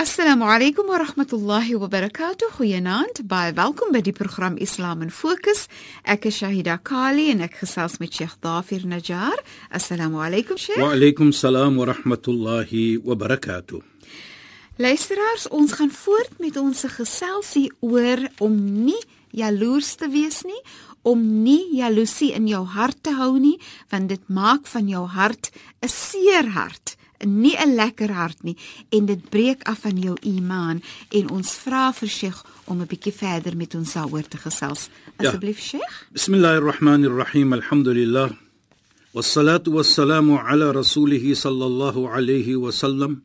Assalamu alaykum wa rahmatullahi wa barakatuh. Goeienaand. Baie welkom by die program Islam in Fokus. Ek is Shahida Kali en ek gesels met Sheikh Dafir Najjar. Assalamu alaykum Sheikh. Wa alaykum salaam wa rahmatullahi wa barakatuh. Luisteraars, ons gaan voort met ons geselsie oor om nie jaloers te wees nie, om nie jaloesie in jou hart te hou nie, want dit maak van jou hart 'n seer hart nie 'n lekker hart nie en dit breek af van jou iman en ons vra vir Sheikh om 'n bietjie verder met ons daaroor te gesels. Asseblief ja. Sheikh. Bismillahirrahmanirrahim. Alhamdulillah. Wassalatu wassalamu ala rasulih sallallahu alayhi wa sallam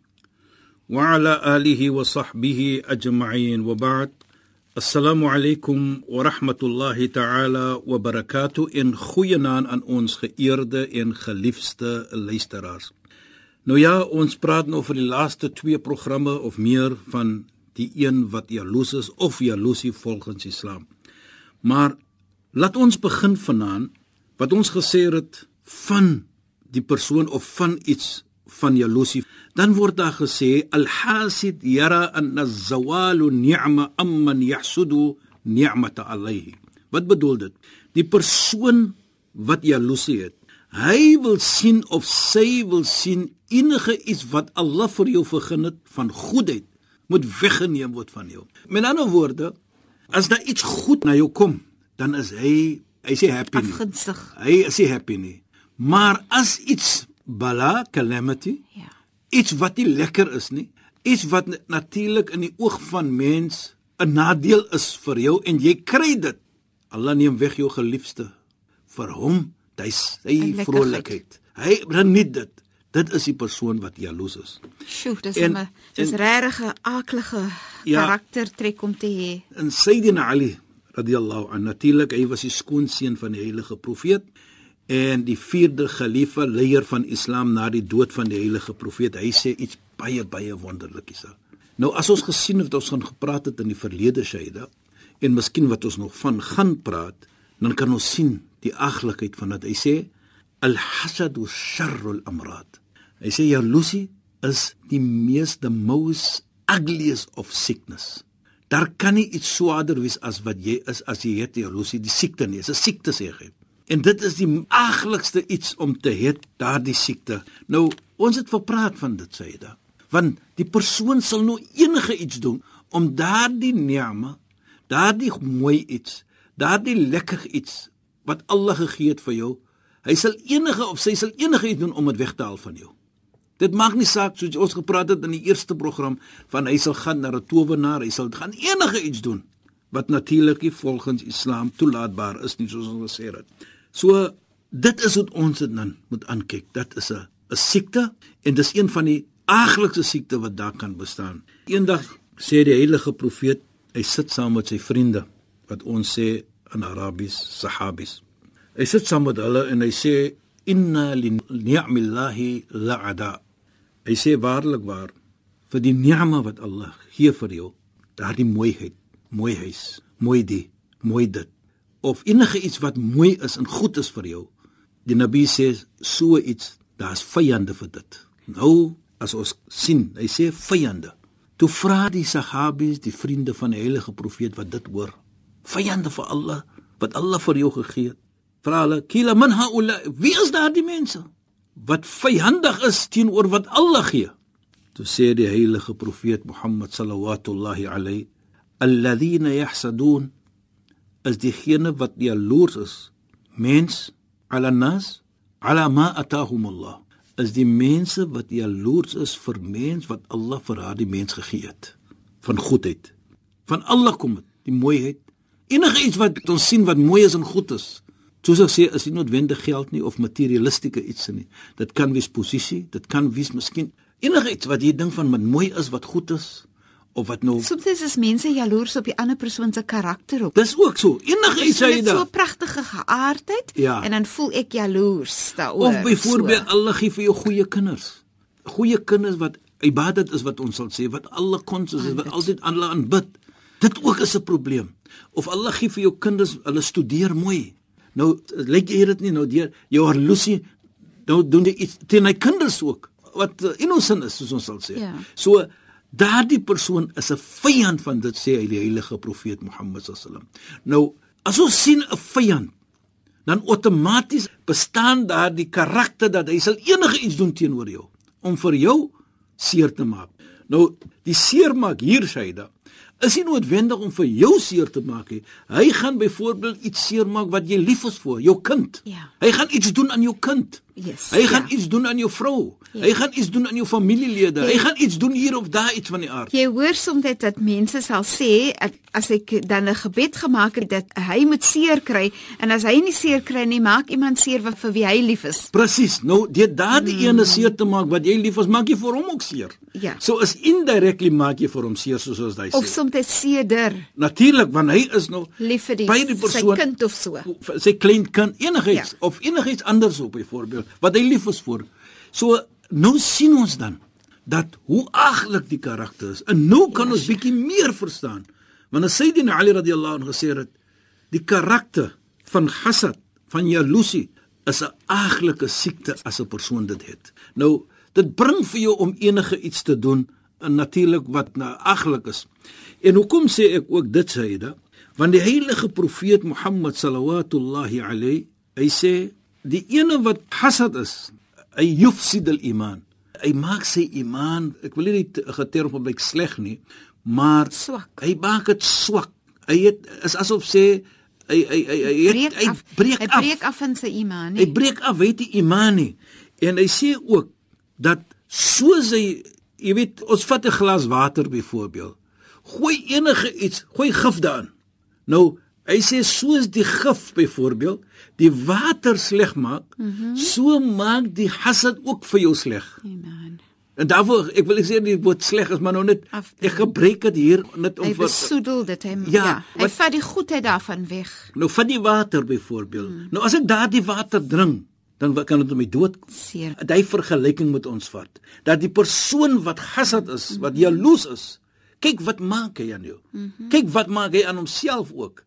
wa ala alihi wa sahbihi ajma'in wa ba'd. Assalamu alaykum wa rahmatullahi ta'ala wa barakatuh in goeie naam aan ons geëerde en geliefde luisteraars. Nou ja, ons praat nou vir die laaste 2 programme of meer van die een wat jaloes is of jaloesie volgens Islam. Maar laat ons begin vanaand wat ons gesê het van die persoon of van iets van jaloesie. Dan word daar gesê al-hasid yara an az-zawal ni'ma amman yahsudu ni'mata alayhi. Wat bedoel dit? Die persoon wat jaloesie het, hy wil sien of sy wil sien enige iets wat Allah vir jou vergun het van goedheid moet weggeneem word van jou. Met ander woorde, as daar iets goed na jou kom, dan is hy hy sê happy. Afgunstig. Hy is hy happy nie. Maar as iets bala calamity, ja. Iets wat nie lekker is nie, iets wat natuurlik in die oog van mens 'n nadeel is vir jou en jy kry dit. Allah neem weg jou geliefde vir hom, hy sy vrolikheid. Hy geniet dit. Dit is die persoon wat jaloes is. Sjoe, dis 'n dis regtig 'n aaklige ja, karaktertrek om te hê. En Sayyidina Ali radhiyallahu anhu, natuurlik, hy was die skoonseun van die heilige profeet en die vierde khalifa leier van Islam na die dood van die heilige profeet. Hy sê iets baie baie wonderlikies. Nou as ons gesien het ons gaan gepraat het in die verlede Shaida en miskien wat ons nog van gaan praat, dan kan ons sien die aglikheid van dit. Hy sê al-hasad sharrul amrad. Hy sê jaloesie is die meeste most ugliest of sickness. Daar kan nie iets swaarder wees as wat jy is as jy het jaloesie, die siekte nie, is 'n siekte sê hy. En dit is die aglikste iets om te hê, daardie siekte. Nou, ons het verpraat van dit sê hy da. Want die persoon sal nou enige iets doen om daardie niame, daardie mooi iets, daardie lekker iets wat Allah gegee het vir jou, hy sal enige of sy sal enige iets doen om dit weg te haal van jou. Dit maak nie saak soos ons gepraat het in die eerste program van hy sal gaan na 'n towenaar, hy sal gaan enige iets doen wat natuurlik volgens Islam toelaatbaar is nie soos ons gesê het. So dit is wat ons dit dan moet aankyk. Dit is 'n 'n siekte en dis een van die aaglikste siekte wat daar kan bestaan. Eendag sê die heilige profeet, hy sit saam met sy vriende wat ons sê in Arabies sahabis. Hy sit saam met hulle en hy sê inna li ni'millahi la'ada Hy sê waarlik waar vir die ni'ma wat Allah gee vir jou, daardie mooiheid, mooi huis, mooi die, mooi dit of enige iets wat mooi is en goed is vir jou. Die Nabi sê so iets, daar's vyande vir dit. Nou as ons sien, hy sê vyande. Toe vra die Sahabies, die vriende van die heilige profeet wat dit hoor. Vyande vir Allah wat Allah vir jou gegee het. Vra hulle, "Kila man haula, wie is daardie mense?" Wat vyandig is teenoor wat Allah gee. Toe sê die heilige profeet Mohammed sallallahu alayhi alladhina yahsadun as diegene wat jaloers is mens ala nas ala ma atahum Allah is die mense wat jaloers is vir mens wat Allah vir haar die mens gegee het van goedheid. Van Allah kom dit, die mooiheid. Enige iets wat ons sien wat mooi is en goed is. Soos ek sê, is nie noodwendig geld nie of materialistiese iets nie. Dit kan wees posisie, dit kan wees miskien enige iets wat jy dink van wat mooi is, wat goed is of wat nou Soms is mense jaloers op die ander persoon se karakter op. Dis ook so. Enige iets Jy sê jy het so dan. 'n pragtige geaardheid Ja. en dan voel ek jaloers daaroor. Of byvoorbeeld so. Allah gee vir jou goeie kinders. Goeie kinders wat ibadat is wat ons sal sê, wat Allah konsens is, wat altyd Allah aanbid. Dit ook is 'n probleem. Of Allah gee vir jou kinders, hulle studeer mooi. Nou lyk jy dit nie nou deur jou horlosie nou doen jy iets teen hy kinders ook wat uh, innocent is soos ons sal sê. Ja. So daardie persoon is 'n vyand van dit sê hy die heilige profeet Mohammed sallam. Nou as ons sien 'n vyand dan outomaties bestaan daar die karakter dat hy sal enige iets doen teenoor jou om vir jou seer te maak. Nou die seermaak hier Shaida is nie noodwendig om vir jou seer te maak nie. Hy gaan byvoorbeeld iets seermaak wat jy lief is vir, jou kind. Ja. Hy gaan iets doen aan jou kind. Yes, Hy gaan ja. iets doen aan jou vrou. Ja. Hy gaan iets doen aan jou familielede. Ja. Hy gaan iets doen hier of daar iets van die aard. Jy hoor soms dit dat mense sal sê as ek dan 'n gebed gemaak het dat hy moet seer kry en as hy nie seer kry nie, maak iemand seer wat vir wie hy lief is. Presies. Nou deur daardie mm. ene seer te maak wat jy lief is, maak jy vir hom ook seer. Ja. So is indirectly maak jy vir hom seer soos ons hy sê. Of soms seerder Natuurlik want hy is nou lief vir die, by die sy persoon kind of so. sy klein kind enigiets Ja. of enigiets anders op byvoorbeeld wat hy lief is vir. So nou sien ons dan dat hoe aglik die karakter is. En nou kan ons bietjie meer verstaan. Want as Sayyidina Ali radhiyallahu anhu gesê het die karakter van hasad, van jaloesie is 'n aglike siekte as 'n persoon dit het. Nou dit bring vir jou om enige iets te doen en natuurlik wat nou aglik is. En hoekom sê ek ook dit Sayyida? Want die heilige profeet Mohammed sallallahu alayhi hy sê die ene wat hasad is, hy yufsid al-iman. Hy maak sy iman, ek wil nie geterm gebruik sleg nie, maar Swak. Hy maak dit swak. Hy het is asof sê hy hy hy hy, Breek het, hy af. breek hy af. breek af in sy iman, Hy nie? breek af, weet die iman nie. En hy sê ook dat soos hy, jy weet, ons vat 'n glas water byvoorbeeld. Gooi enige iets, gooi gif daarin. Nou, hy sê soos die gif byvoorbeeld die water sleg maak, mm. -hmm. so maak die hasad ook vir jou sleg. Iman. En daarvoor ek wil sê die woord sleg is, maar nou net ek gebruik dit hier net om Hy besoedel dit hy Ja, ja, hy wat- vat die goedheid daarvan weg. nou van die water byvoorbeeld. Mm. Nou as ek daardie water drink, dan kan dit om my dood kom. Seer. Daai vergelyking moet ons vat. Dat die persoon wat hasad is, wat jaloes is, kyk wat maak hy aan jou. Mm -hmm. Kyk wat maak hy aan homself ook.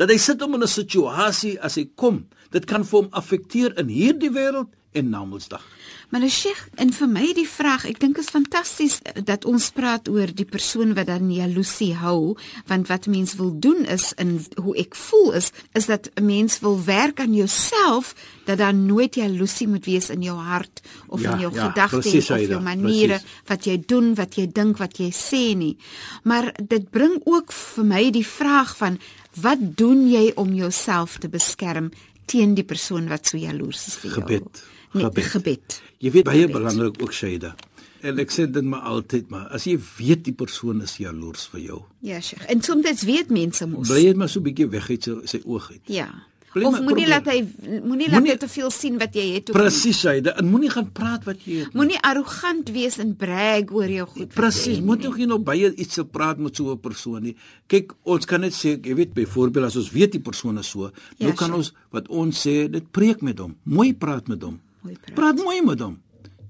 Dat hy sit om in 'n situasie as hy kom, dit kan vir hom affekteer in hierdie wêreld en na Mondsdag. Maar die Sheikh, en vir my die vraag, ek dink is fantasties dat ons praat oor die persoon wat dan jaloesie hou, want wat mens wil doen is in hoe ek voel is, is dat 'n mens wil werk aan jouself dat daar nooit jaloesie moet wees in jou hart of Ja, in jou ja, gedagtes of jou maniere presies. wat jy doen, wat jy dink, wat jy sê nie. Maar dit bring ook vir my die vraag van wat doen jy om jouself te beskerm teen die persoon wat so jaloers is vir jou? Gebed. Nee, Gebed. gebed. Jy weet baie Gebed. belangrik ook Shaida. En ek sê dit maar altyd maar as jy weet die persoon is jaloers vir jou, Ja, Sheikh. En soms weet mense mos. bly jy maar so 'n bietjie weg uit sy, sy oog uit. Ja. Bly Of moenie laat hy moenie laat Moenie- hy te veel sien wat jy het. Presies Shaida, en moenie gaan praat wat jy het. nie. Moenie arrogant wees en brag oor jou goed. Presies, moet ook nie nog baie iets se praat met so 'n persoon nie. Kyk, ons kan net sê, jy weet byvoorbeeld as ons weet die persoon is so, Ja, nou kan sure. ons wat ons sê, dit preek met hom, mooi praat met hom. Mooi praat. Praat mooi met hom.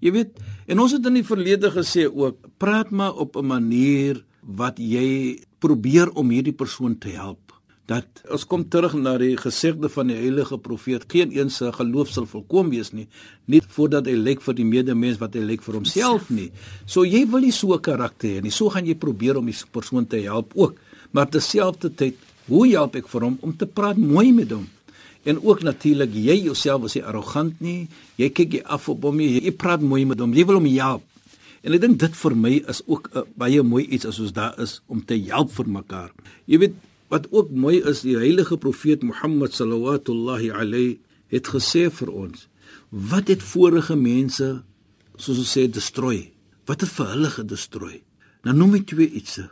Jy weet, en ons het in die verlede gesê ook, praat maar op 'n manier wat jy probeer om hierdie persoon te help. Dat ons kom terug na die gesegde van die heilige profeet, geen een se geloof sal volkom wees nie, nie voordat hy lyk vir die medemens wat hy lyk vir homself nie. So jy wil nie so 'n karakter hê nie. So gaan jy probeer om die persoon te help ook. Maar terselfdertyd, hoe help ek vir hom om te praat mooi met hom? En ook natuurlik jy jouself as jy arrogant nie, jy kyk jy af op hom, jy, jy praat mooi met hom, jy wil hom help. En ek dink dit vir my is ook 'n baie mooi iets as ons daar is om te help vir mekaar. Jy weet wat ook mooi is, die heilige profeet Mohammed sallallahu alayhi het gesê vir ons, wat het vorige mense soos ons sê destrooi? Wat het vir hulle gedestrooi? Nou noem ek twee ietsie.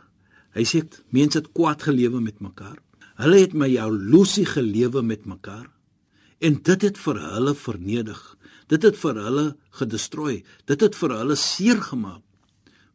Hy sê mense het kwaad gelewe met mekaar. Hulle het my jaloesie gelewe met mekaar en dit het vir hulle vernedig. Dit het vir hulle gedestrooi. Dit het vir hulle seer gemaak.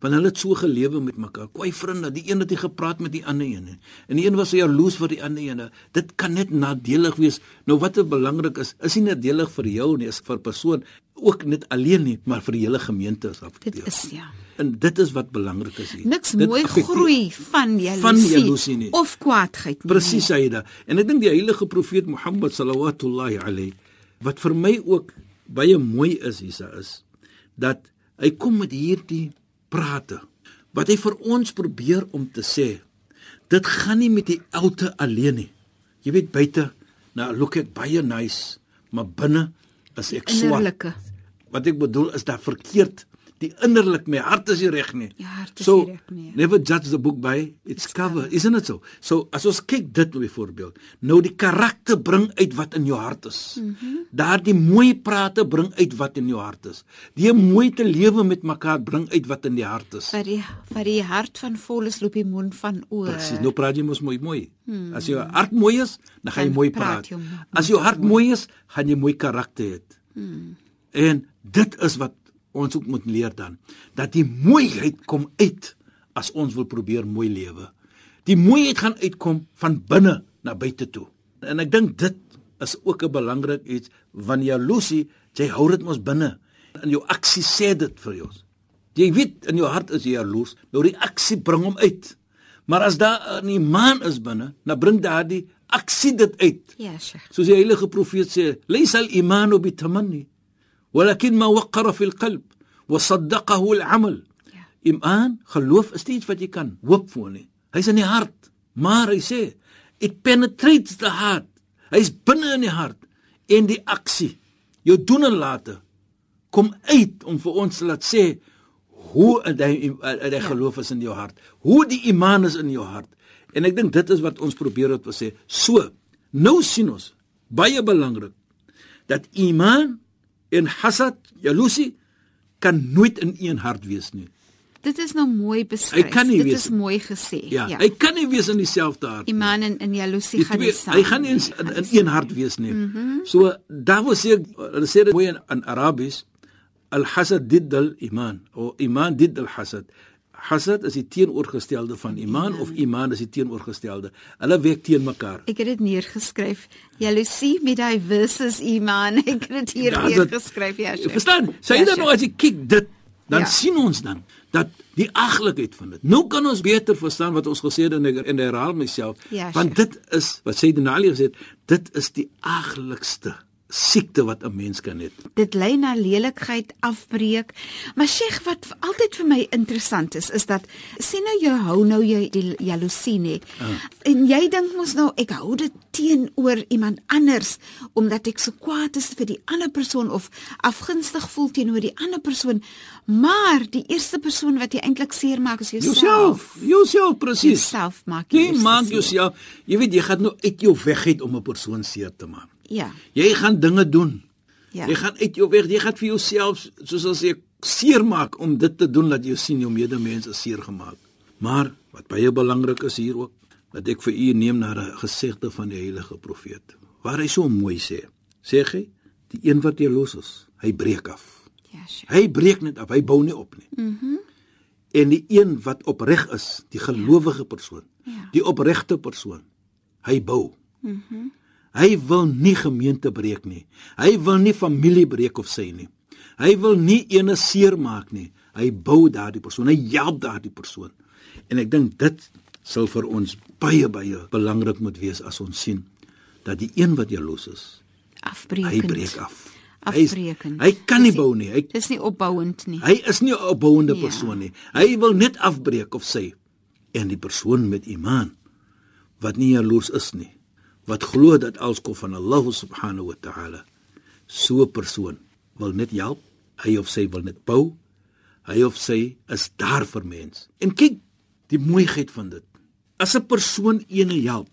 Want hulle het so gelewe met mekaar. Kwai vriende, die een het nie gepraat met die ander een nie. En die een was jaloes vir die ander een. Dit kan net nadelig wees. Nou wat belangrik is, is nie nadelig vir jou nie, is vir persoon ook net alleen nie, maar vir die hele gemeente is afgedeel. Dit is ja. En dit is wat belangrik is hier. Niks Dit mooi groei van jaloesie, Van jaloesie nie. of kwaadheid nie. Presies Saida. En ek dink die heilige profeet Mohammed sallallahu alayhi wat vir my ook baie mooi is hiersa is dat hy kom met hierdie prate wat hy vir ons probeer om te sê dit gaan nie met die oute alleen nie. Jy weet buite nou look ek baie nice, maar binne is ek swak. Innerlike. Wat ek bedoel is dat verkeerd die innerlik my hart is nie reg nie. Jou hart is so, nie reg nie. Never judge the book by its cover, isn't it so? So as ons kyk dit byvoorbeeld, nou die karakter bring uit wat in jou hart is. Mm -hmm. Daardie mooi prate bring uit wat in jou hart is. Die mooi te lewe met mekaar bring uit wat in die hart is. Vir die vir die hart van vol is loop die mond van oor. Presies. Nou praat jy mos mooi mooi. Hmm. As jou hart mooi is, dan gaan jy mooi praat praat. jy As jou hart mooi is, gaan jy mooi karakter hê. Hmm. En dit is wat ons ook moet leer dan, dat die mooiheid kom uit as ons wil probeer mooi lewe. Die mooiheid gaan uitkom van binne na buite toe. En ek dink dit is ook 'n belangrik iets van jaloesie, jy hou dit mos binne. In jou aksie sê dit vir jou. Jy weet in jou hart is jy jaloers, nou die aksie bring hom uit. Maar as daar 'n iman is binne, dan bring daardie aksie dit uit. Ja, Sheikh. Soos die heilige profeet sê, "Laysa al-imanu bitamanni, waqqara fi al-qalb wa saddaqahu al-amal." Ja. Iman, geloof is nie iets wat jy kan hoop voor nie. Hy's in die hart, maar hy sê, "It penetrates the heart." Hy's binne in die hart en die aksie, jou doen en late kom uit om vir ons te laat sê hoe hy hy ja. geloof is in jou hart. Hoe die iman is in jou hart. En ek dink dit is wat ons probeer het om sê. So, nou sien ons baie belangrik dat iman en hasad, jaloesie kan nooit in een hart wees nie. Dit is nou mooi beskryf. Dit wees is mooi gesê. Ja, ja. hy kan nie wees in dieselfde hart. nie. Iman en, en jaloesie Die gaan nie saam. hy gaan nie in, in, in een hart wees nie. Mm -hmm. So daar wil sê hulle sê dit mooi in, in Arabies al-hasad didd al-iman of iman didd al-hasad. Hasad is die teenoorgestelde van iman of iman is die teenoorgestelde. Hulle werk teen mekaar. Ek het dit neergeskryf. Jaloesie met hy versus iman. Ek het dit hier Ja, neergeskryf, ja. Sheikh. Verstaan? Sê jy Ja, dan nou as jy kyk dit, dan Ja. ja. sien ons dan dat die aglikheid van dit. Nou kan ons beter verstaan wat ons gesê het en ek en herhaal myself. Ja, want dit is wat die Ali gesê het, dit is die aglikste siekte wat 'n mens kan hê. dit lei na lelikheid, afbreek. Maar Sheikh, wat altyd vir my interessant is, is dat sien nou jy hou nou jy die jaloesie nê. Ah. En jy dink mos nou ek hou dit teenoor iemand anders omdat ek so kwaad is vir die ander persoon of afgunstig voel teenoor die ander persoon. Maar die eerste persoon wat jy eintlik seermaak is jouself. Jouself, jouself presies. Jouself maak jy Jy maak jouself. Jy weet jy gaan nou uit jou weg uit om 'n persoon seer te maak. Ja. Jy gaan dinge doen. Ja. Jy gaan uit jou weg, jy gaan vir jouself soos as jy seer maak om dit te doen dat jy sien jou medemens is seer gemaak. Maar wat baie belangrik is hier ook, dat ek vir u neem na 'n gesegde van die heilige profeet, waar hy so mooi sê. Sê hy, die een wat jaloes is, hy breek af. Ja, Sheikh. Hy breek net af, hy bou nie op nie. Mhm. Mm en die een wat opreg is, die gelowige persoon, Ja. die opregte persoon, hy bou. Mhm. Mm hy wil nie gemeente breek nie. Hy wil nie familie breek of sy nie. Hy wil nie ene seer maak nie. Hy bou daardie persoon, hy help daardie persoon. En ek dink dit sal vir ons baie baie belangrik moet wees as ons sien dat die een wat jaloes is, Afbreekend. hy breek af. Hy is- Afbreekend. Hy kan nie Dis bou nie. Hy Dis nie opbouend nie. Hy is nie 'n opbouende Ja. persoon nie. Hy wil net afbreek of sê en die persoon met iman wat nie jaloers is nie, wat glo dat alles kom van Allah subhanahu wa ta'ala. So 'n persoon wil net help, hy of sy wil net bou. Hy of sy is daar vir mens. En kyk die mooiheid van dit. As 'n persoon ene help,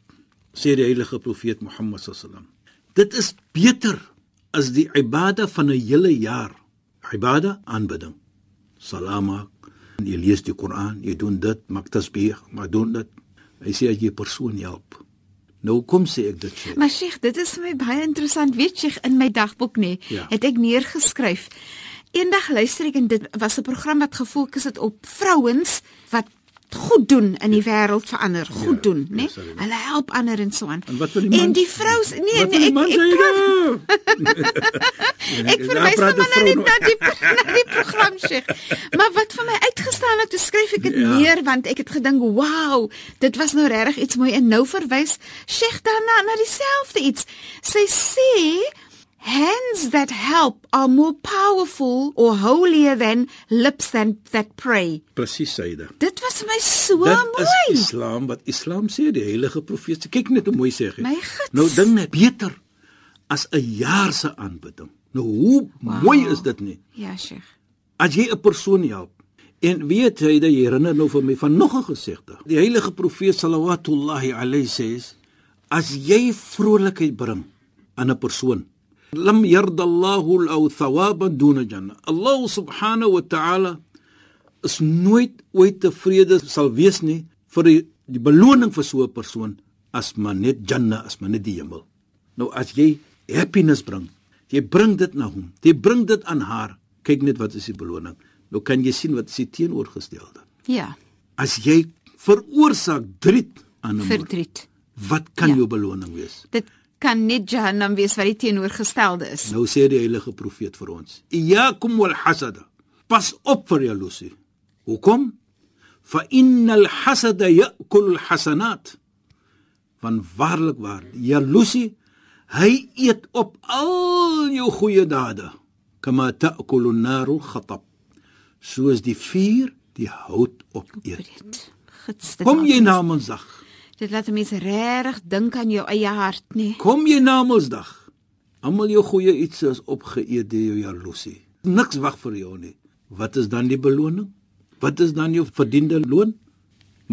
sê die heilige profeet Mohammed sallam, dit is beter as die ibada van 'n hele jaar. Ibada aanbidding. Salam maak, Jy lees die Koran, jy doen dit, maak tasbih, maar doen dit. Hy sê as jy 'n persoon help. Nou kom sê ek dit sê. Maar Sheikh, dit is vir my baie interessant. Weet jy, in my dagboek nê, Ja. het ek neergeskryf. Eendag luister ek en dit was 'n program wat gefokus het op vrouens wat goed doen in die wêreld verander, goed Ja, doen, né? ja, sorry. Hulle help ander en so aan. En wat van die En mans? die nee, Wat nee, die ek man ek sê nou? Ek Ja, verwys nou maar na die vrou na die na die program Sheikh. Maar wat vir my uitgestaan het, toe skryf ek dit Ja. neer want ek het gedink, "Wow, dit was nou regtig iets mooi." En nou verwys Sheikh daarna na dieselfde iets. Sy sê Hands that help are more powerful or holier than lips that, that pray. Presies sê dit. Dit was vir my so Dit mooi. is Islam wat Islam sê die heilige profeet. Kyk net hoe mooi sê hy. My gids. Nou ding net beter as 'n jaar se aanbidding. Nou hoe wow. mooi is dit nie? Ja, Sheikh. As jy 'n persoon help en weet jy dat jy herinner nou vir my van nog 'n gesegde. Die heilige profeet sallallahu alayhi sê as jy vrolikheid bring aan 'n persoon lam yardallahu al thawaban duna janna. Allah subhanahu wa ta'ala is nooit ooit tevrede sal wees nie vir die, die beloning vir so 'n persoon as maar net janna as maar net die hemel. Nou as jy happiness bring, jy bring dit na hom. Jy bring dit aan haar. Kyk net wat is die beloning. Nou kan jy sien wat is die teenoorgestelde. Ja, As jy veroorsaak driet aan 'n verdriet. wat kan Ja. jou beloning wees? Dit kan net Jahannam wees wat die teenoorgestelde is. Nou sê die heilige profeet vir ons: "Iyyakum wal hasada." Pas op vir jaloesie. Hoekom? Fa innal hasada ya'kul al hasanat. Van waarlik waar, jaloesie, hy eet op al jou goeie dade. Kama ta'kulu an-naru khatab. Soos die vuur die hout opeet. Kom jy ons- na Mondsdag? Dit laat mense regtig dink aan jou eie hart, nee. Kom jy na Mondsdag? Almal jou goeie iets is opgeëet deur jou jaloesie. Niks wag vir jou nie. Wat is dan die beloning? Wat is dan jou verdiende loon?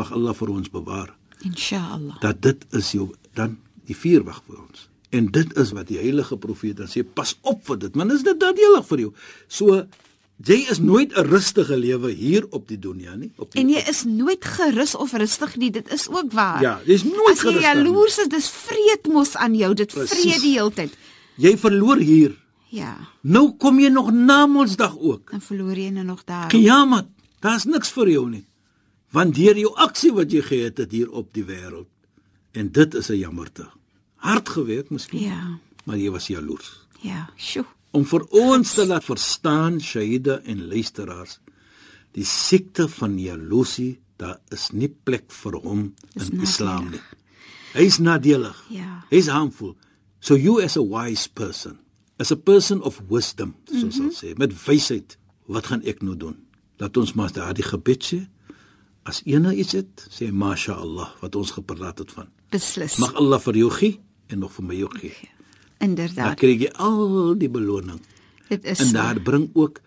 Mag Allah vir ons bewaar Inshallah. dat dit is jou dan die vuur wag vir ons. En dit is wat die heilige profeet dan sê, pas op vir dit, man, is dit nadelig vir jou. So jy is nooit 'n rustige lewe hier op die dunia nie, op die, En jy is nooit gerus of rustig nie, dit is ook waar. Ja, dis nooit As jy gerus dan nie. jaloers is, dis vreed mos aan jou, dit Presies. vreed die hele tyd. jy verloor hier. Ja, Nou kom jy nog na Mondsdag ook. dan verloor jy nou nog daar. Kiamat, daar's niks vir jou nie. Want deur jou aksie wat jy gehad het hier op die wêreld. En dit is 'n jammerte. Hard gewerk miskien, Ja, maar jy was jaloers. ja, sjoe. Om vir ons te laat verstaan, Shahida en luisteraars, die siekte van jaloesie, daar is nie plek vir hom in Islam nie. nadelig. Hy's nadelig. Ja. Hy's harmful. So you as a wise person, as a person of wisdom, soos mm -hmm. Mhm. ons sê, met wysheid, wat gaan ek nou doen? Laat ons maar daardie gebed sê. As ene iets het, sê masha Allah wat ons gepraat het van. Beslis. Mag Allah vir jou gee en nog vir my ook gee. Dan Inderdaad. kry jy al die beloning. Dit is En so. daar bring ook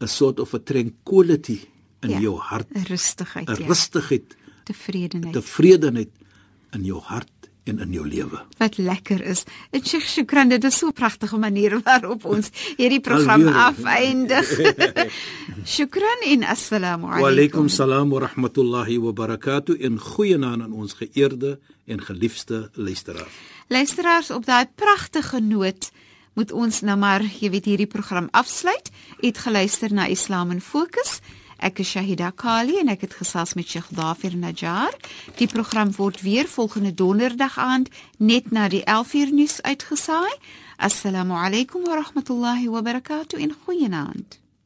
'n soort of 'n tranquility in Ja, jou hart, 'n rustigheid, 'n ja. rustigheid, Tevredenheid. tevredenheid in jou hart en in jou lewe. wat lekker is. En Sheikh Shukran, dit is so 'n pragtige manier waarop ons hierdie program afeindig. Shukran en assalamu Wa alaykum. alaykum salaam wa rahmatullahi wa barakatuh en goeienaand aan ons geëerde en geliefde luisteraars. Luisteraars, op daai pragtige noot moet ons nou maar, jy weet, hierdie program afsluit. U het geluister na Islam in Fokus. Ek is Shahida Kali en ek het gesels met Sheikh Dafir Najjar. Die program word weer volgende donderdag aand net na die 11uur nuus uitgesaai. Assalamu alaykum wa rahmatullahi wa barakatuh en goeienaand.